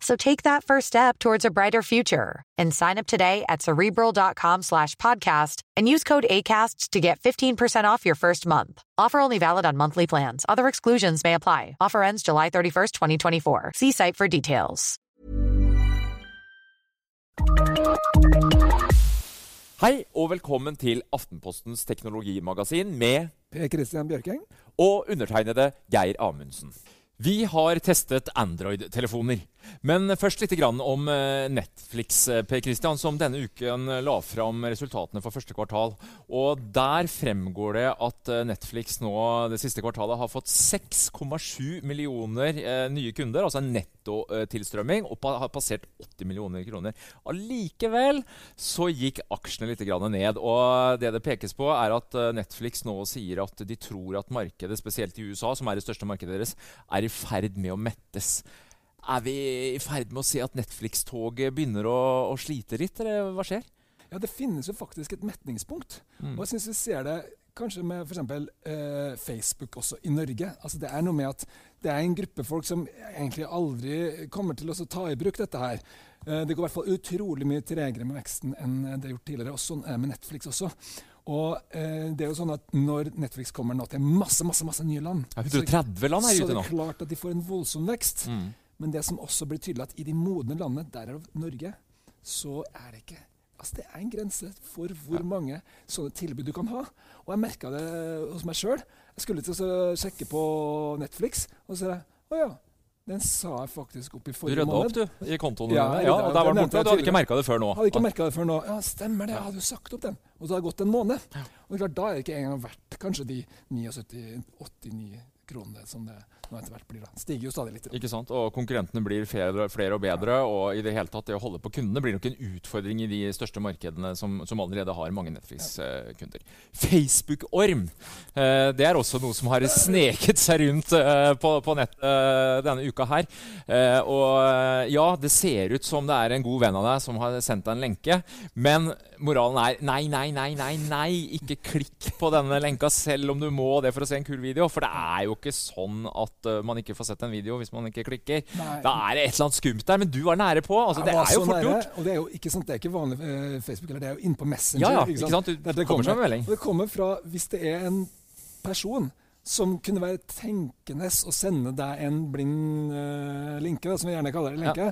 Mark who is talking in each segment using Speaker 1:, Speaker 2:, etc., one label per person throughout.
Speaker 1: So take that first step towards a brighter future and sign up today at cerebral.com slash podcast and use code ACAST to get 15% off your first month. Offer only valid on monthly plans. Other exclusions may apply. Offer ends July 31st, 2024. See site for details.
Speaker 2: Hei og velkommen til Aftenpostens teknologimagasin med
Speaker 3: Per Christian Bjørkeng.
Speaker 2: og undertegnede Geir Amundsen. Vi har testet Android-telefoner. Men først litt om eh, Netflix, eh, Per Christian, som denne uken la fram resultatene for første kvartal. Og Der fremgår det at eh, Netflix nå det siste kvartalet har fått 6,7 millioner eh, nye kunder, altså en nettotilstrømming, og har passert 80 millioner kroner. Allikevel så gikk aksjene litt ned. og Det det pekes på, er at eh, Netflix nå sier at de tror at markedet, spesielt i USA, som er det største markedet deres, er i ferd med å mettes. Er vi i ferd med å se at Netflix-toget begynner å, å slite litt, eller hva skjer?
Speaker 3: Ja, det finnes jo faktisk et metningspunkt.
Speaker 2: Mm.
Speaker 3: Og jeg syns vi ser det kanskje med f.eks. Eh, Facebook også i Norge. Altså Det er noe med at det er en gruppe folk som egentlig aldri kommer til å ta i bruk dette her. Eh, det går i hvert fall utrolig mye tregere med veksten enn det har gjort tidligere. Og sånn er med Netflix også. Og eh, det er jo sånn at Når Netflix kommer nå til masse masse, masse nye land,
Speaker 2: Ja, 130 land er
Speaker 3: så
Speaker 2: ute
Speaker 3: er
Speaker 2: nå.
Speaker 3: det klart at de får en voldsom vekst.
Speaker 2: Mm.
Speaker 3: Men det som også blir tydelig, at i de modne landene, derav Norge, så er det ikke Altså Det er en grense for hvor mange sånne tilbud du kan ha. Og jeg merka det hos meg sjøl. Jeg skulle til å sjekke på Netflix, og så ser jeg Å ja, den sa jeg faktisk opp i forrige måned.
Speaker 2: Du rydda opp, du, i kontoen.
Speaker 3: Ja,
Speaker 2: Ja, og der var den borte.
Speaker 3: Og
Speaker 2: Du hadde ikke merka det før nå.
Speaker 3: Hadde ikke merka det før nå. Ja, stemmer det. Jeg hadde jo sagt opp den. Og så har det gått en måned. Og klart, Da er det ikke engang verdt kanskje de 79-89 kronene som det nå etter hvert blir. da. Stiger jo stadig litt. da.
Speaker 2: Ikke sant? Og konkurrentene blir flere, flere og bedre. Og i det hele tatt, det å holde på kundene blir nok en utfordring i de største markedene som, som allerede har mange Netflix-kunder. Facebook-orm. Eh, det er også noe som har sneket seg rundt eh, på, på nettet eh, denne uka her. Eh, og eh, ja, det ser ut som det er en god venn av deg som har sendt deg en lenke. Men moralen er nei, nei, nei, nei, nei. Ikke klikk på denne lenka selv om du må det for å se en kul video. For det er jo ikke sånn at eh, man ikke får sett en video hvis man ikke klikker.
Speaker 3: Nei.
Speaker 2: Da er det et eller annet skumt der, men du var nære på. Altså, det er jo fort
Speaker 3: nære,
Speaker 2: gjort.
Speaker 3: Og det er jo ikke, sant, det er ikke vanlig eh, Facebook, eller det er jo inne på Messenger.
Speaker 2: Ja, ja, ikke sant? Du
Speaker 3: det
Speaker 2: kommer som en melding.
Speaker 3: Og det kommer fra hvis det er en person som kunne være tenkende å sende deg en blind uh, linke, da, som vi gjerne kaller det, linke.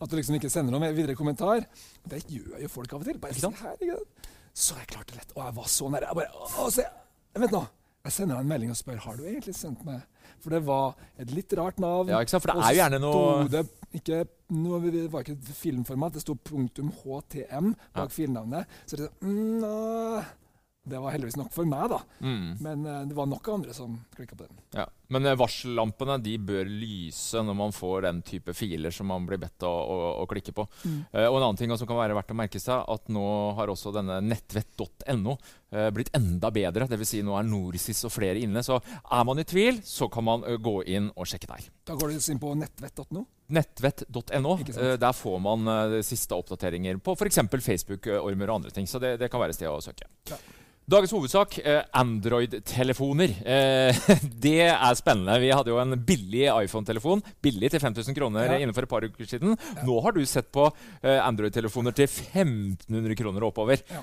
Speaker 3: At du liksom ikke sender noen videre kommentar. Det gjør jo folk av og til. Bare
Speaker 2: Ikke
Speaker 3: se her, ikke sant? Så jeg klarte det lett. Og jeg var så nære. Jeg bare, å, se. Vent nå. Jeg sender deg en melding og spør har du egentlig sendt meg For det var et litt rart navn.
Speaker 2: Ja, ikke sant? For det er jo gjerne noe
Speaker 3: det ikke, noe, det var ikke filmformat, det sto punktum HTM bak
Speaker 2: Ja.
Speaker 3: filnavnet. Så det, mm, ah. Det var heldigvis nok for meg, da.
Speaker 2: mm.
Speaker 3: Men uh, det var nok andre som klikka på den.
Speaker 2: ja. Men eh, varsellampene de bør lyse når man får den type filer som man blir bedt å, å, å klikke på.
Speaker 3: Mm.
Speaker 2: Uh, og en annen ting som kan være verdt å merke seg, at nå har også denne nettvett.no uh, blitt enda bedre. Dvs. Si nå er Norsis og flere inne. Så er man i tvil, så kan man gå inn og sjekke der.
Speaker 3: Da går du inn på nettvett.no.
Speaker 2: Nettvett.no. Der får man siste oppdateringer på f.eks. Facebook-ormer og andre ting. Så det, det kan være sted å søke.
Speaker 3: Ja.
Speaker 2: Dagens hovedsak eh, Android-telefoner. Eh, det er spennende. Vi hadde jo en billig iPhone-telefon. Billig til 5000 kroner
Speaker 3: Ja.
Speaker 2: innenfor et par uker siden. Nå har du sett på eh, Android-telefoner til 1500 kroner og oppover.
Speaker 3: Ja.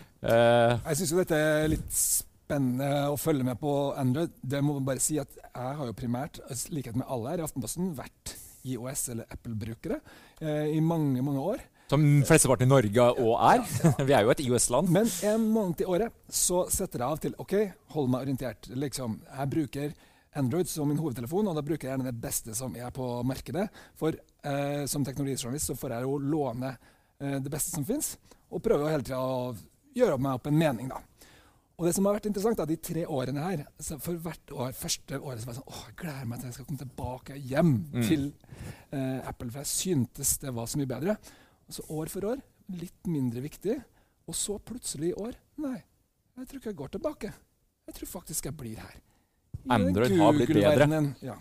Speaker 3: Jeg syns jo dette er litt spennende å følge med på Android. Det må man bare si at jeg har jo primært, i likhet med alle her i Aftenposten, vært IOS- eller Apple-brukere eh, i mange, mange år.
Speaker 2: Som flesteparten i Norge òg er. Vi er jo et IOS-land.
Speaker 3: Men en måned i året så setter jeg av til OK, hold meg orientert. Liksom, jeg bruker Android som min hovedtelefon, og da bruker jeg gjerne det beste som er på markedet. For eh, som teknologijournalist så får jeg jo låne eh, det beste som fins, og prøve hele tida å gjøre meg opp en mening, da. Og det som har vært interessant er de tre årene her For hvert år, første året så var jeg sånn åh, jeg gleder meg til jeg skal komme tilbake hjem mm. til eh, Apple. For jeg syntes det var så mye bedre. Og så år for år litt mindre viktig. Og så plutselig i år Nei, jeg tror ikke jeg går tilbake. Jeg tror faktisk jeg blir her.
Speaker 2: Android har blitt bedre.
Speaker 3: Ja.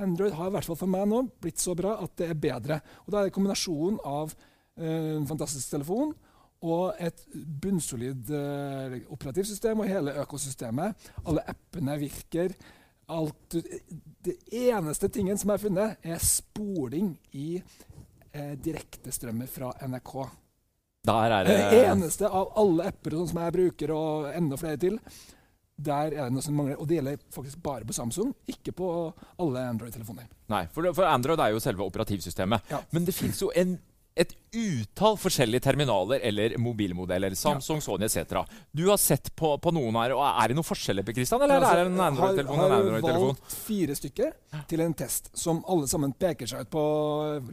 Speaker 3: Android har i hvert fall for meg nå blitt så bra at det er bedre. Og da er det kombinasjonen av eh, en fantastisk telefon og et bunnsolid eh, operativsystem og hele økosystemet. Alle appene virker. Alt, det eneste tingen som jeg har funnet, er spoling i eh, direktestrømmer fra NRK.
Speaker 2: Der er det...
Speaker 3: det eneste av alle apper sånn som jeg bruker, og enda flere til, der er det noe som mangler. Og det gjelder faktisk bare på Samsung, ikke på alle Android-telefoner.
Speaker 2: Nei, for, for, Android er jo selve operativsystemet. Ja. Men det fins jo en et utall forskjellige terminaler eller mobilmodeller. Samsung, ja. Sony etc. Du har sett på, på, noen her. og Er det noen forskjeller på Kristian, eller altså, er det en Android-telefon?
Speaker 3: Jeg har, har valgt fire stykker til en test som alle sammen peker seg ut på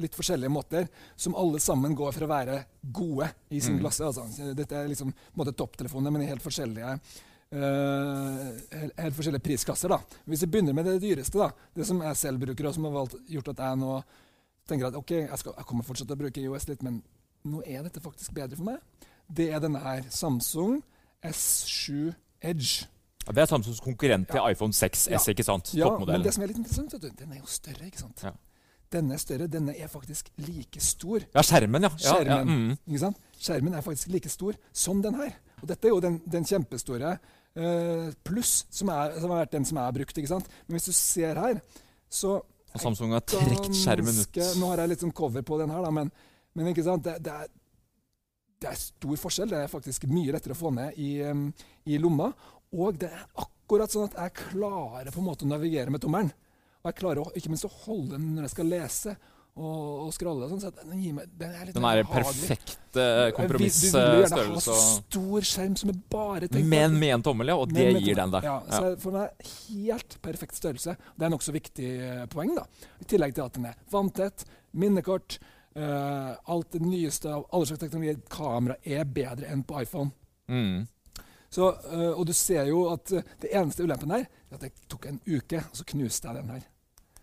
Speaker 3: litt forskjellige måter. Som alle sammen går for å være gode i sin mm. klasse. Altså. Dette er liksom topptelefoner, men i helt forskjellige Uh, helt forskjellige prisklasser. da. Hvis vi begynner med det dyreste, da, det som jeg selv bruker, og som har valgt, gjort at jeg nå tenker at ok, jeg, skal, jeg kommer fortsatt til å bruke IOS litt, men nå er dette faktisk bedre for meg. Det er denne her. Samsung S7 Edge.
Speaker 2: Ja, det er Samsungs konkurrent til iPhone 6S, ja. ikke sant?
Speaker 3: Ja, men det som er litt interessant, vet du, den er jo større, ikke sant? Ja. Denne er større. Denne er faktisk like stor.
Speaker 2: Ja, skjermen, ja.
Speaker 3: Skjermen, mm. ikke sant? skjermen er faktisk like stor som den her. Og dette er jo den, den kjempestore uh, pluss, som, som, har vært den som har brukt. ikke sant? Men hvis du ser her, så
Speaker 2: og Samsung har trukket skjermen ut.
Speaker 3: Nå har jeg litt sånn cover på den her, da, men, men ikke sant? Det, det, er, det, er, stor forskjell. Det er faktisk mye lettere å få ned i, i, lomma. Og det er akkurat sånn at jeg klarer på en måte å navigere med tommelen. Og jeg klarer å, ikke minst å holde den når jeg skal lese og, og scrolle. Sånn, så den, gir meg, den er litt
Speaker 2: Den er perfekt uh, kompromissstørrelse.
Speaker 3: Du vil gjerne ha så stor skjerm som er bare tenkt
Speaker 2: Men med en tommel, ja. Og det gir den da.
Speaker 3: Ja, ja. Så for meg helt perfekt størrelse. Det er nokså viktig uh, poeng. da. I tillegg til at den er vanntett, minnekort. Uh, alt det nyeste av alle slags teknologi. Kamera er bedre enn på iPhone. Mm. Så, uh, og du ser jo at det eneste ulempen her er at det tok en uke, og så knuste jeg den her.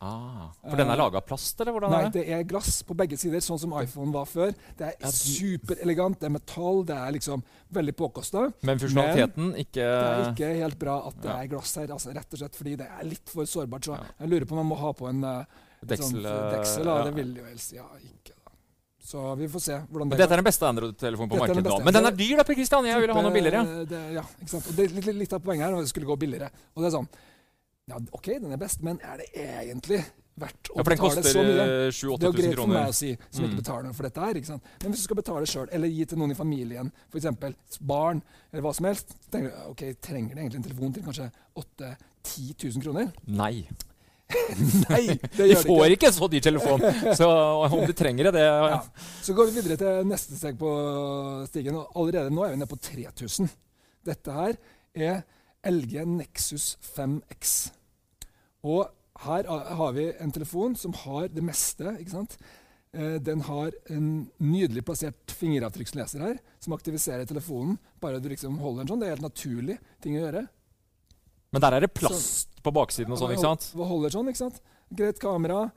Speaker 2: Ah, for den er laga av plast, eller hvordan
Speaker 3: Nei,
Speaker 2: er
Speaker 3: det? det er glass på begge sider, sånn som iPhone var før. Det er superelegant, det er metall, det er liksom veldig påkosta.
Speaker 2: Men funksjonaliteten ikke
Speaker 3: Det er ikke helt bra at det er glass her, altså, rett og slett fordi det er litt for sårbart. Så jeg lurer på om man må ha på en
Speaker 2: deksel. Sånn,
Speaker 3: deksel ja. Det vil jo helst ja, ikke. da. Så vi får se hvordan
Speaker 2: det Dette er den beste Android-telefonen på markedet nå. Men den er dyr, da, Per Kristian! Jeg ville ha noe billigere.
Speaker 3: Det, ja, ikke sant. Og det er litt, litt av poenget her, at det skulle gå billigere. Og det er sånn ja, OK, den er best, men er det egentlig verdt å ja, betale så mye.
Speaker 2: Det er jo greit
Speaker 3: for meg å si, som mm. ikke betaler noe for dette her. ikke sant? Men hvis du skal betale sjøl, eller gi til noen i familien, f.eks. barn, eller hva som helst, så tenker du ok, trenger du egentlig en telefon til kanskje 8 10 000 kroner?
Speaker 2: Nei.
Speaker 3: Nei, det
Speaker 2: gjør De får ikke, ikke så dyr telefon, så om de trenger det, det ja.
Speaker 3: Så går vi videre til neste steg på stigen. og Allerede nå er vi nede på 3000. Dette her er LG Nexus 5X. Og her har vi en telefon som har det meste. ikke sant? Eh, den har en nydelig plassert fingeravtrykksleser her, som aktiviserer telefonen. Bare du liksom holder den sånn. Det er helt naturlig ting å gjøre.
Speaker 2: Men der er det plast så, på baksiden og sånn, ikke sant?
Speaker 3: Holder sånn, ikke sant? Greit kamera.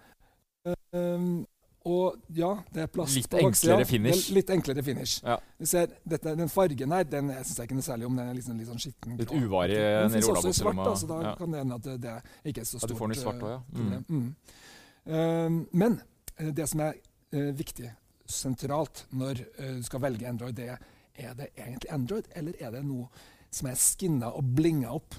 Speaker 3: Um, og ja, det er plast
Speaker 2: litt på baksida.
Speaker 3: Litt enklere finish. Ja. Du ser, dette, Den fargen her den syns jeg ikke noe særlig om. Den er liksom, litt sånn skitten.
Speaker 2: Litt uvarig
Speaker 3: nede. Den finnes også i svart, da, så da ja. kan det hende at det ikke er så stort
Speaker 2: ja, du får den i svart også, ja.
Speaker 3: Mm. Mm. Uh, men uh, det som er uh, viktig, sentralt, når du skal velge Android, det er er det egentlig Android, eller er det noe som er skinna og blinga opp?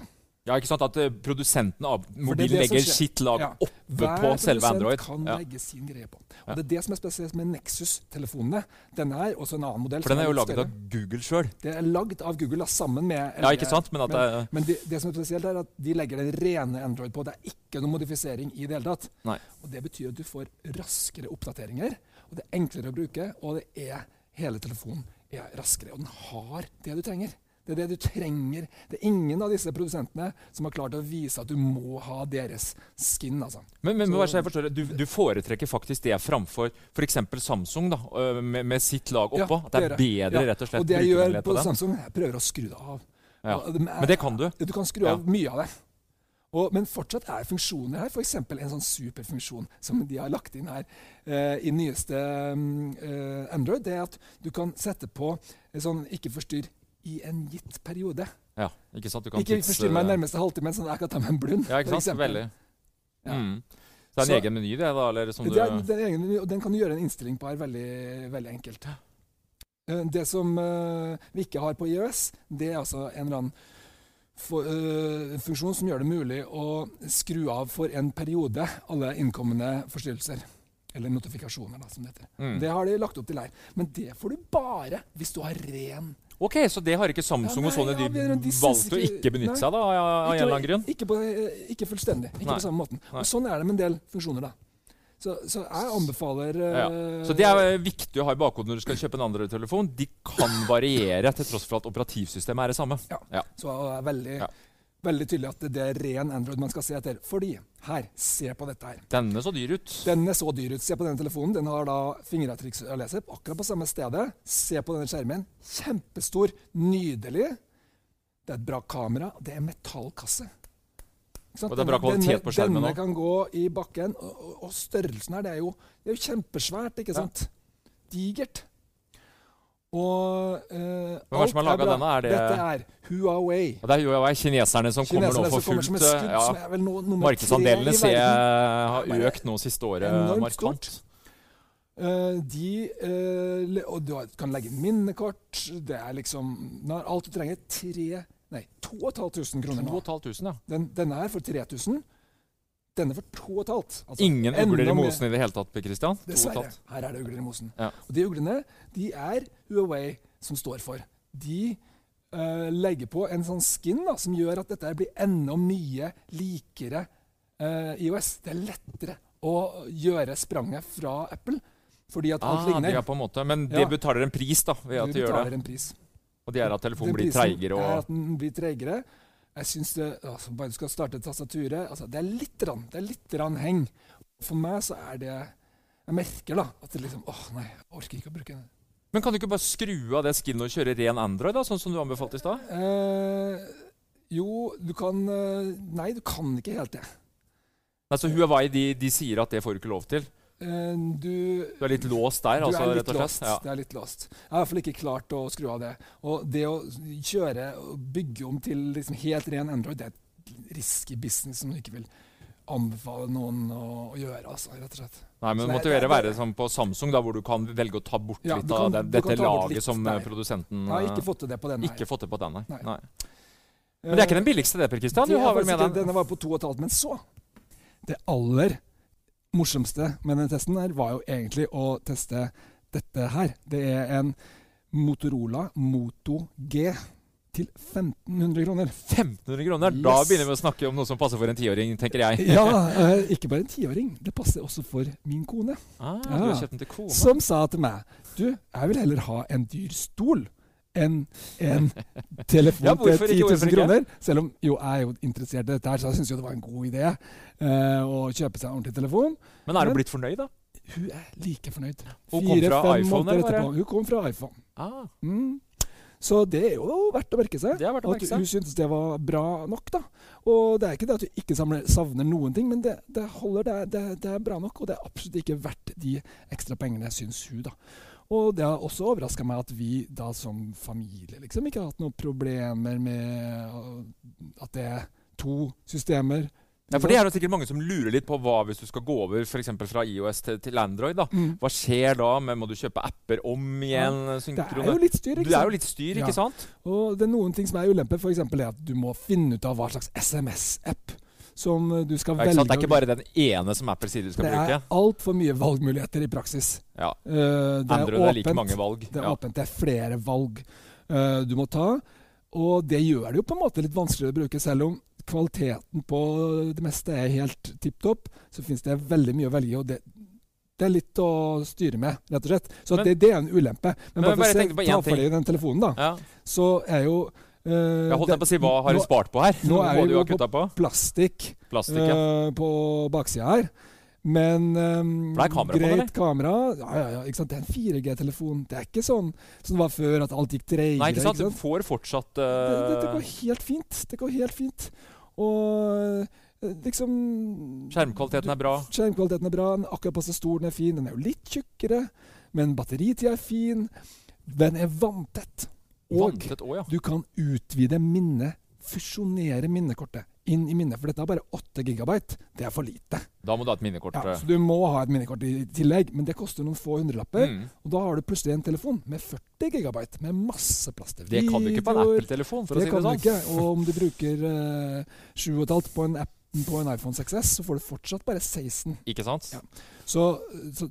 Speaker 2: Ja, ikke sant? At uh, produsenten av mobilen legger sitt lag ja. oppe på selve Android.
Speaker 3: Hver produsent kan ja. legge sin greie på. Og Det er det som er spesielt med Nexus-telefonene. Denne er også en annen modell.
Speaker 2: For den er jo laget av Google sjøl.
Speaker 3: Det er lagd av Google da, sammen med
Speaker 2: Ja, ikke sant? Men,
Speaker 3: men, det, men det, det, som er spesielt, er at de legger den rene Android på. Det er ikke noe modifisering i det hele tatt.
Speaker 2: Nei.
Speaker 3: Og Det betyr at du får raskere oppdateringer. og det er enklere å bruke, og det er hele telefonen er raskere. Og den har det du trenger. Det er det du trenger. Det er ingen av disse produsentene som har klart å vise at du må ha deres skin. altså.
Speaker 2: Men, men
Speaker 3: Så-
Speaker 2: forstår, du, du foretrekker faktisk det framfor f.eks. Samsung da, øh, med, med sitt lag
Speaker 3: Ja,
Speaker 2: oppå? at det er bedre
Speaker 3: Ja,
Speaker 2: rett og slett
Speaker 3: Og det jeg gjør på? Samsung, jeg prøver å skru det av.
Speaker 2: Ja. Men det kan du?
Speaker 3: Du kan skru
Speaker 2: Ja.
Speaker 3: av mye av det. Og, men fortsatt er funksjoner her, f.eks. en sånn superfunksjon som de har lagt inn her eh, i nyeste eh, Android, det er at du kan sette på en sånn 'ikke forstyrr' i en gitt periode.
Speaker 2: Ja, ikke sant? Du kan
Speaker 3: Ikke
Speaker 2: tids-
Speaker 3: forstyrr meg nærmeste halvtimen, sånn at jeg kan ta meg en blund.
Speaker 2: Ja, ikke sant? Veldig.
Speaker 3: Ja.
Speaker 2: Mm. Så det er en
Speaker 3: Så-
Speaker 2: egen meny, det, da? Eller som
Speaker 3: Det er, det er egen, meny, og den kan du gjøre en innstilling på her veldig, veldig enkelt. Eh, Det som uh, vi ikke har på iOS, det er altså en eller annen for, uh, funksjon som gjør det mulig å skru av for en periode alle innkommende forstyrrelser. Eller notifikasjoner, da, som det heter.
Speaker 2: Mm.
Speaker 3: Det har de lagt opp til her. Men det får du bare hvis du har ren
Speaker 2: Ok, så det har ikke Samsung
Speaker 3: Ja,
Speaker 2: og Sony
Speaker 3: ja, men de
Speaker 2: valgt å
Speaker 3: ikke-
Speaker 2: ikke benytte
Speaker 3: nei.
Speaker 2: seg av, av, av en eller annen grunn?
Speaker 3: Ikke, på, eh, ikke fullstendig. Ikke
Speaker 2: Nei.
Speaker 3: på samme måten.
Speaker 2: Nei.
Speaker 3: Og sånn er det med en del funksjoner, da. Så, så jeg anbefaler
Speaker 2: Ja.
Speaker 3: ja.
Speaker 2: Så det er viktig å ha i bakhodet når du skal kjøpe en andre telefon. De kan variere til tross for at operativsystemet er det samme.
Speaker 3: Ja.
Speaker 2: Ja.
Speaker 3: Så er veldig,
Speaker 2: Ja.
Speaker 3: Veldig tydelig at det er ren Android man skal se etter. Fordi her, se på dette her.
Speaker 2: Denne så dyr ut.
Speaker 3: Den er så dyr ut. Se på denne telefonen. Den har da fingeravtrykksleser akkurat på samme stedet. Se på denne skjermen. Kjempestor. Nydelig. Det er et bra kamera. Det er metallkasse.
Speaker 2: Og det er bra kvalitet på skjermen
Speaker 3: Denne kan gå i bakken. Og, og, og størrelsen her, det er jo, det er jo kjempesvært, ikke
Speaker 2: Ja.
Speaker 3: sant? Digert. Og uh,
Speaker 2: Hvem er som har
Speaker 3: laga
Speaker 2: denne? Er det-
Speaker 3: Dette er Huawei.
Speaker 2: Og det er Huawei, kineserne som kommer nå for
Speaker 3: som kommer
Speaker 2: fullt.
Speaker 3: et skudd,
Speaker 2: Ja.
Speaker 3: nå
Speaker 2: Markedsandelene ser jeg har økt nå siste året
Speaker 3: enormt
Speaker 2: markant.
Speaker 3: stort. Eh, de uh, Og du kan legge minnekort. Det er liksom Nå alt du trenger. Tre Nei, 2500 kroner nå.
Speaker 2: 2500, ja.
Speaker 3: Den, denne er for 3000. Denne for 2500. Altså,
Speaker 2: Ingen ugler i mosen i det hele tatt, Christian. To og et
Speaker 3: Dessverre. Her er det ugler i mosen.
Speaker 2: Ja.
Speaker 3: Og de uglene de er Huawei som står for. De uh, legger på en sånn skin da, som gjør at dette blir enda mye likere uh, IOS. Det er lettere å gjøre spranget fra Apple, fordi at alt
Speaker 2: Ah,
Speaker 3: ligner.
Speaker 2: det er på en måte, men det
Speaker 3: Ja.
Speaker 2: betaler en pris da, ved at
Speaker 3: du
Speaker 2: de gjør det.
Speaker 3: en pris.
Speaker 2: Og det er at telefonen blir
Speaker 3: treigere?
Speaker 2: treigere.
Speaker 3: er
Speaker 2: Og...
Speaker 3: at den blir treigere. Jeg synes det, altså, Bare du skal starte tastaturet altså, Det er litt, rann, det er litt rann heng. For meg så er det Jeg merker da at det liksom Åh, nei, jeg orker ikke å bruke den.
Speaker 2: Men kan du ikke bare skru av det skinnet og kjøre ren Android, da, sånn som du anbefalte i stad?
Speaker 3: Eh, jo, du kan eh, Nei, du kan ikke helt det.
Speaker 2: Altså, Huawei de, de sier at det får du ikke lov til.
Speaker 3: Eh, du
Speaker 2: Du er litt låst der,
Speaker 3: du
Speaker 2: altså,
Speaker 3: er
Speaker 2: rett og slett. Ja.
Speaker 3: Det er litt låst. Jeg har i hvert fall ikke klart å skru av det. Og det å kjøre og bygge om til liksom helt ren Android, det er et risky business som du ikke vil anbefale noen å, å gjøre. Altså, rett og slett.
Speaker 2: Nei, men det
Speaker 3: det-
Speaker 2: måtte være som på Samsung, da, hvor du kan velge å ta bort
Speaker 3: Ja,
Speaker 2: litt
Speaker 3: kan,
Speaker 2: av det, dette laget
Speaker 3: litt
Speaker 2: som
Speaker 3: nei.
Speaker 2: produsenten
Speaker 3: Jeg har
Speaker 2: eh,
Speaker 3: ikke fått til det på den her.
Speaker 2: ikke fått det på den, nei.
Speaker 3: Nei.
Speaker 2: nei. Men det er ikke den billigste, det, Per Kristian? Den
Speaker 3: var på 2,5, men så Det aller morsomste med denne testen her var jo egentlig å teste dette her. Det er en Motorola Moto G til 1500 kroner.
Speaker 2: 1500 kroner! Da
Speaker 3: Yes.
Speaker 2: begynner vi å snakke om noe som passer for en tiåring, tenker jeg.
Speaker 3: Ja, eh, ikke bare en tiåring. Det passer også for min kone,
Speaker 2: Ah,
Speaker 3: Ja.
Speaker 2: Du har kjøpt den til kone?
Speaker 3: som sa til meg Du, jeg vil heller ha en dyr stol enn en telefon
Speaker 2: Ja,
Speaker 3: til
Speaker 2: hvorfor
Speaker 3: 10 000 kroner. Selv om jo, jeg er jo interessert i dette, her, så jeg syns det var en god idé eh, å kjøpe seg en ordentlig telefon.
Speaker 2: Men er
Speaker 3: hun
Speaker 2: du blitt fornøyd, da?
Speaker 3: Hun er like fornøyd.
Speaker 2: Hun kom fra iPhone, eller.
Speaker 3: Hun kom fra iPhone.
Speaker 2: Ah,
Speaker 3: Mm. Så det er jo verdt å merke seg.
Speaker 2: det er verdt å
Speaker 3: merke
Speaker 2: merke
Speaker 3: at
Speaker 2: seg.
Speaker 3: hun syntes det var bra nok, da. Og det er ikke det at du ikke samler, savner noen ting, men det, det holder. Det det, det er bra nok, og det er absolutt ikke verdt de ekstra pengene, syns hun, da. Og det har også overraska meg at vi da som familie liksom ikke har hatt noen problemer med at det er to systemer.
Speaker 2: Ja, for det er det sikkert mange som lurer litt på hva hvis du skal gå over for fra IOS til, til Android. da.
Speaker 3: Mm.
Speaker 2: Hva skjer da? Men Må du kjøpe apper om igjen?
Speaker 3: Det er jo litt styr, ikke sant?
Speaker 2: Det er jo litt styr, ikke sant?
Speaker 3: Og det er noen ting som er ulemper, f.eks. at du må finne ut av hva slags SMS-app som uh, du skal velge.
Speaker 2: Det er ikke bare den ene som Apple sier du skal
Speaker 3: Det
Speaker 2: bruke.
Speaker 3: er altfor mye valgmuligheter i praksis.
Speaker 2: Ja.
Speaker 3: Eh, det er
Speaker 2: Android er like
Speaker 3: åpent.
Speaker 2: mange valg.
Speaker 3: Det er
Speaker 2: Ja.
Speaker 3: åpent. Det er flere valg eh, du må ta. Og det gjør det jo på en måte litt vanskeligere å bruke, selv om kvaliteten på det meste er helt tipp topp. Så finnes det veldig mye å velge i, og det, Det er litt å styre med, rett og slett. Så
Speaker 2: Men-
Speaker 3: det, det er en ulempe. Men,
Speaker 2: Men
Speaker 3: bare for å
Speaker 2: på
Speaker 3: se, ta for deg den telefonen, da,
Speaker 2: Ja.
Speaker 3: så er jo eh,
Speaker 2: Jeg holdt
Speaker 3: det-
Speaker 2: på å si hva har du spart på her?
Speaker 3: nå er vi jo på-
Speaker 2: på.
Speaker 3: Plastikk
Speaker 2: Plastikk, ja.
Speaker 3: eh, på baksida her. Men um,
Speaker 2: er kamera
Speaker 3: greit kamera. Ja, ja, ja, ikke sant? Det er en 4G-telefon. Det er ikke sånn som det var før, at alt gikk treigere.
Speaker 2: Nei, ikke sant? Du får fortsatt
Speaker 3: Det, det, det
Speaker 2: eh,
Speaker 3: går helt fint. Det går helt fint. Og eh, liksom
Speaker 2: Skjermkvaliteten er bra.
Speaker 3: Skjermkvaliteten er bra. Akkurat passe stor, den er fin. Den er jo litt tjukkere, men batteritida er fin. Den er vanntett. Og
Speaker 2: Vanntett ja.
Speaker 3: du kan utvide minnet, fusjonere minnekortet inn i minnet. For dette er bare 8 gigabyte. Det er for lite.
Speaker 2: Da må du ha et minnekort.
Speaker 3: Ja,
Speaker 2: eh.
Speaker 3: så du må ha et minnekort i tillegg, men det koster noen få hundrelapper.
Speaker 2: Mm.
Speaker 3: Og da har du plutselig en telefon med 40 gigabyte, med masse plass til
Speaker 2: Det kan du ikke på en. Apple-telefon, for å
Speaker 3: Det
Speaker 2: si
Speaker 3: kan
Speaker 2: det
Speaker 3: du
Speaker 2: sånn.
Speaker 3: ikke. Og om du bruker uh, 7,5 på en app på en iPhone 6S, så får du fortsatt bare 16.
Speaker 2: Ikke sant?
Speaker 3: Ja. Så, så,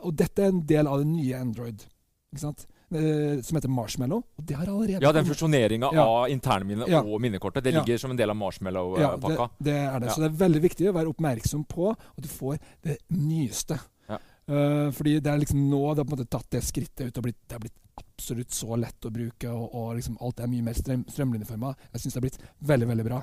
Speaker 3: og dette er en del av det nye Android, ikke sant? Eh, som heter Marshmallow. Og det har allerede
Speaker 2: Ja, den fusjoneringa
Speaker 3: Ja.
Speaker 2: av internminnet
Speaker 3: Ja.
Speaker 2: og minnekortet, det
Speaker 3: Ja.
Speaker 2: ligger som en del av marshmallow-pakka.
Speaker 3: det er det.
Speaker 2: Ja.
Speaker 3: Så det er veldig viktig å være oppmerksom på at du får det nyeste.
Speaker 2: Ja.
Speaker 3: Eh, fordi det er liksom nå det har på en måte tatt det skrittet ut og blitt, det har blitt absolutt så lett å bruke, og, og liksom alt er mye mer strøm, strømlinjeforma. Jeg syns det har blitt veldig, veldig bra.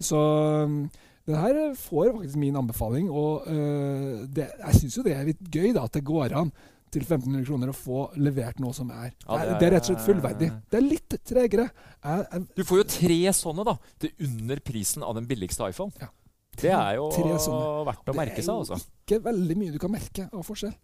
Speaker 3: Så um, det her får faktisk min anbefaling, og uh, det, jeg syns jo det er litt gøy da, at det går an til 1500 kroner å få levert noe som er
Speaker 2: Ja,
Speaker 3: det, er,
Speaker 2: er-
Speaker 3: det er rett og slett fullverdig. Det er litt tregere. Jeg, jeg,
Speaker 2: Du får jo tre sånne, da. Til under prisen av den billigste iPhone.
Speaker 3: Ja.
Speaker 2: Det er jo
Speaker 3: Tre
Speaker 2: verdt å merke seg, altså.
Speaker 3: Det er jo ikke veldig mye du kan merke av forskjell.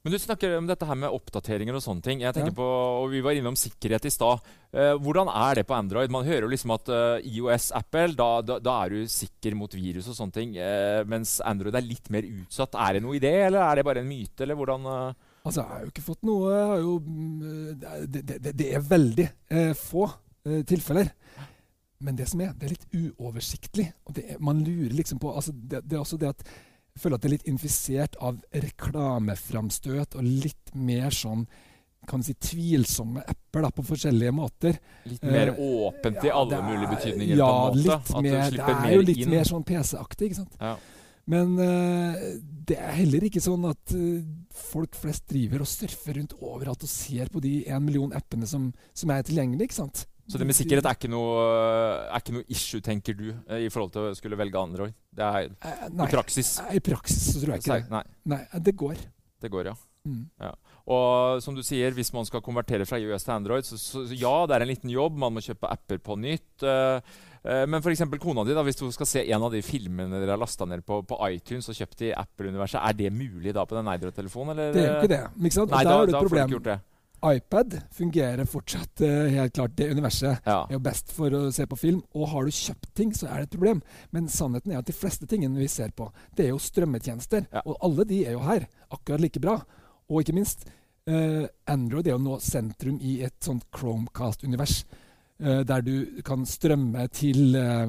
Speaker 2: Men du snakker om dette her med oppdateringer og sånne ting. Jeg tenker
Speaker 3: Ja.
Speaker 2: på, og Vi var innom sikkerhet i stad. Eh, hvordan er det på Android? Man hører jo liksom at eh, IOS, Apple, da, da, da er du sikker mot virus og sånne ting. eh, mens Android er litt mer utsatt. Er det noe i det, eller er det bare en myte? eller hvordan... eh?
Speaker 3: Altså, jeg har jo ikke fått noe jo, mm, det, det, det, det er veldig eh, få eh, tilfeller. Men det som er, det er litt uoversiktlig. Og det er, man lurer liksom på altså det, det er også det at jeg føler at det er litt infisert av reklameframstøt og litt mer sånn kan si tvilsomme apper da, på forskjellige måter.
Speaker 2: Litt mer
Speaker 3: Eh,
Speaker 2: åpent i alle
Speaker 3: er-
Speaker 2: mulige betydninger?
Speaker 3: Ja,
Speaker 2: på en måte.
Speaker 3: litt mer, det er jo litt
Speaker 2: inn.
Speaker 3: mer sånn PC-aktig, ikke sant.
Speaker 2: Ja.
Speaker 3: Men eh, det er heller ikke sånn at eh, folk flest driver og surfer rundt overalt og ser på de en million appene som, som er tilgjengelige, ikke sant.
Speaker 2: Så det med sikkerhet er ikke noe, er ikke noe issue, tenker du, eh, i forhold til å skulle velge Android? Det er
Speaker 3: Eh,
Speaker 2: i
Speaker 3: Nei,
Speaker 2: praksis.
Speaker 3: i praksis så tror jeg ikke det.
Speaker 2: Nei,
Speaker 3: Nei, det går.
Speaker 2: det går, ja.
Speaker 3: Mm.
Speaker 2: Og som du sier, hvis man skal konvertere fra IOS til Android, så, så ja, det er en liten jobb. Man må kjøpe apper på nytt. eh, eh, men f.eks. kona di, da, hvis du skal se en av de filmene dere har lasta ned på, på iTunes og kjøpt i Apple-universet, er det mulig da på den Android-telefonen?
Speaker 3: Det er jo ikke det. Ikke sant?
Speaker 2: Nei, da, da,
Speaker 3: da
Speaker 2: får du ikke gjort det.
Speaker 3: iPad fungerer fortsatt uh, helt klart. Det universet
Speaker 2: Ja.
Speaker 3: er jo best for å se på film. Og har du kjøpt ting, så er det et problem. Men sannheten er at de fleste tingene vi ser på, det er jo strømmetjenester.
Speaker 2: Ja.
Speaker 3: Og alle de er jo her. Akkurat like bra. Og ikke minst, eh, Android er jo nå sentrum i et sånt Chromecast-univers. uh, der du kan strømme til eh,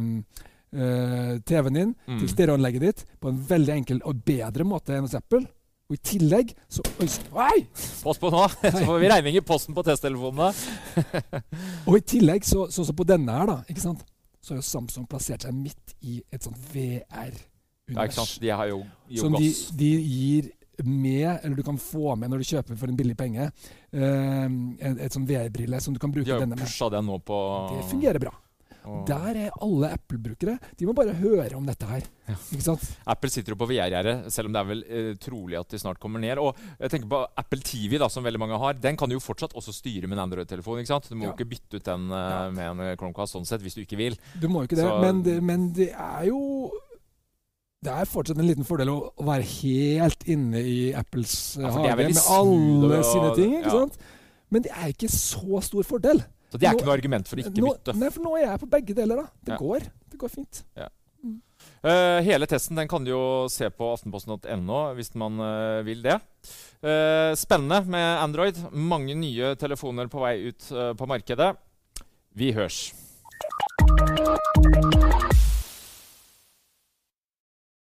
Speaker 3: uh, TV-en din,
Speaker 2: Mm.
Speaker 3: til stereoanlegget ditt, på en veldig enkel og bedre måte enn hos Apple. Og i tillegg så Oi!
Speaker 2: Pass på nå, så får vi regning i posten på testtelefonene.
Speaker 3: Og i tillegg, så, sånn som på denne her, da, ikke sant? så har jo Samsung plassert seg midt i et sånt
Speaker 2: Ja, ikke
Speaker 3: VR-univers.
Speaker 2: sant? De har jo, jo
Speaker 3: som de, de gir med, eller du kan få med når du kjøper for en billig penge, eh, et, et sånn VR-brille som du kan bruke
Speaker 2: De har
Speaker 3: denne med.
Speaker 2: det nå på
Speaker 3: Det fungerer bra.
Speaker 2: og-
Speaker 3: Der er alle Apple-brukere. De må bare høre om dette her.
Speaker 2: Ja. Apple sitter jo på VR-gjerdet, selv om det er vel eh, trolig at de snart kommer ned. Og jeg tenker på Apple TV, da, som veldig mange har. Den kan du jo fortsatt også styre med en Android-telefon. ikke sant? Du må jo
Speaker 3: Ja.
Speaker 2: ikke bytte ut den eh, med en Chromecast sånn sett, hvis du ikke vil.
Speaker 3: Du må jo ikke det,
Speaker 2: Så-
Speaker 3: men, det, men det er jo det er fortsatt en liten fordel å, være helt inne i Apples eh,
Speaker 2: Ja,
Speaker 3: hage med alle
Speaker 2: og-
Speaker 3: sine ting. ikke
Speaker 2: ja.
Speaker 3: sant? Men det er ikke så stor fordel.
Speaker 2: Så det er
Speaker 3: Nå-
Speaker 2: ikke noe argument for å ikke
Speaker 3: nå,
Speaker 2: bytte.
Speaker 3: Nei, for nå er jeg på begge deler. da. Det
Speaker 2: Ja.
Speaker 3: går. Det går fint.
Speaker 2: Eh, hele testen den kan du jo se på aftenposten.no hvis man uh, vil det. Uh, spennende med Android. Mange nye telefoner på vei ut på markedet. Vi hørs.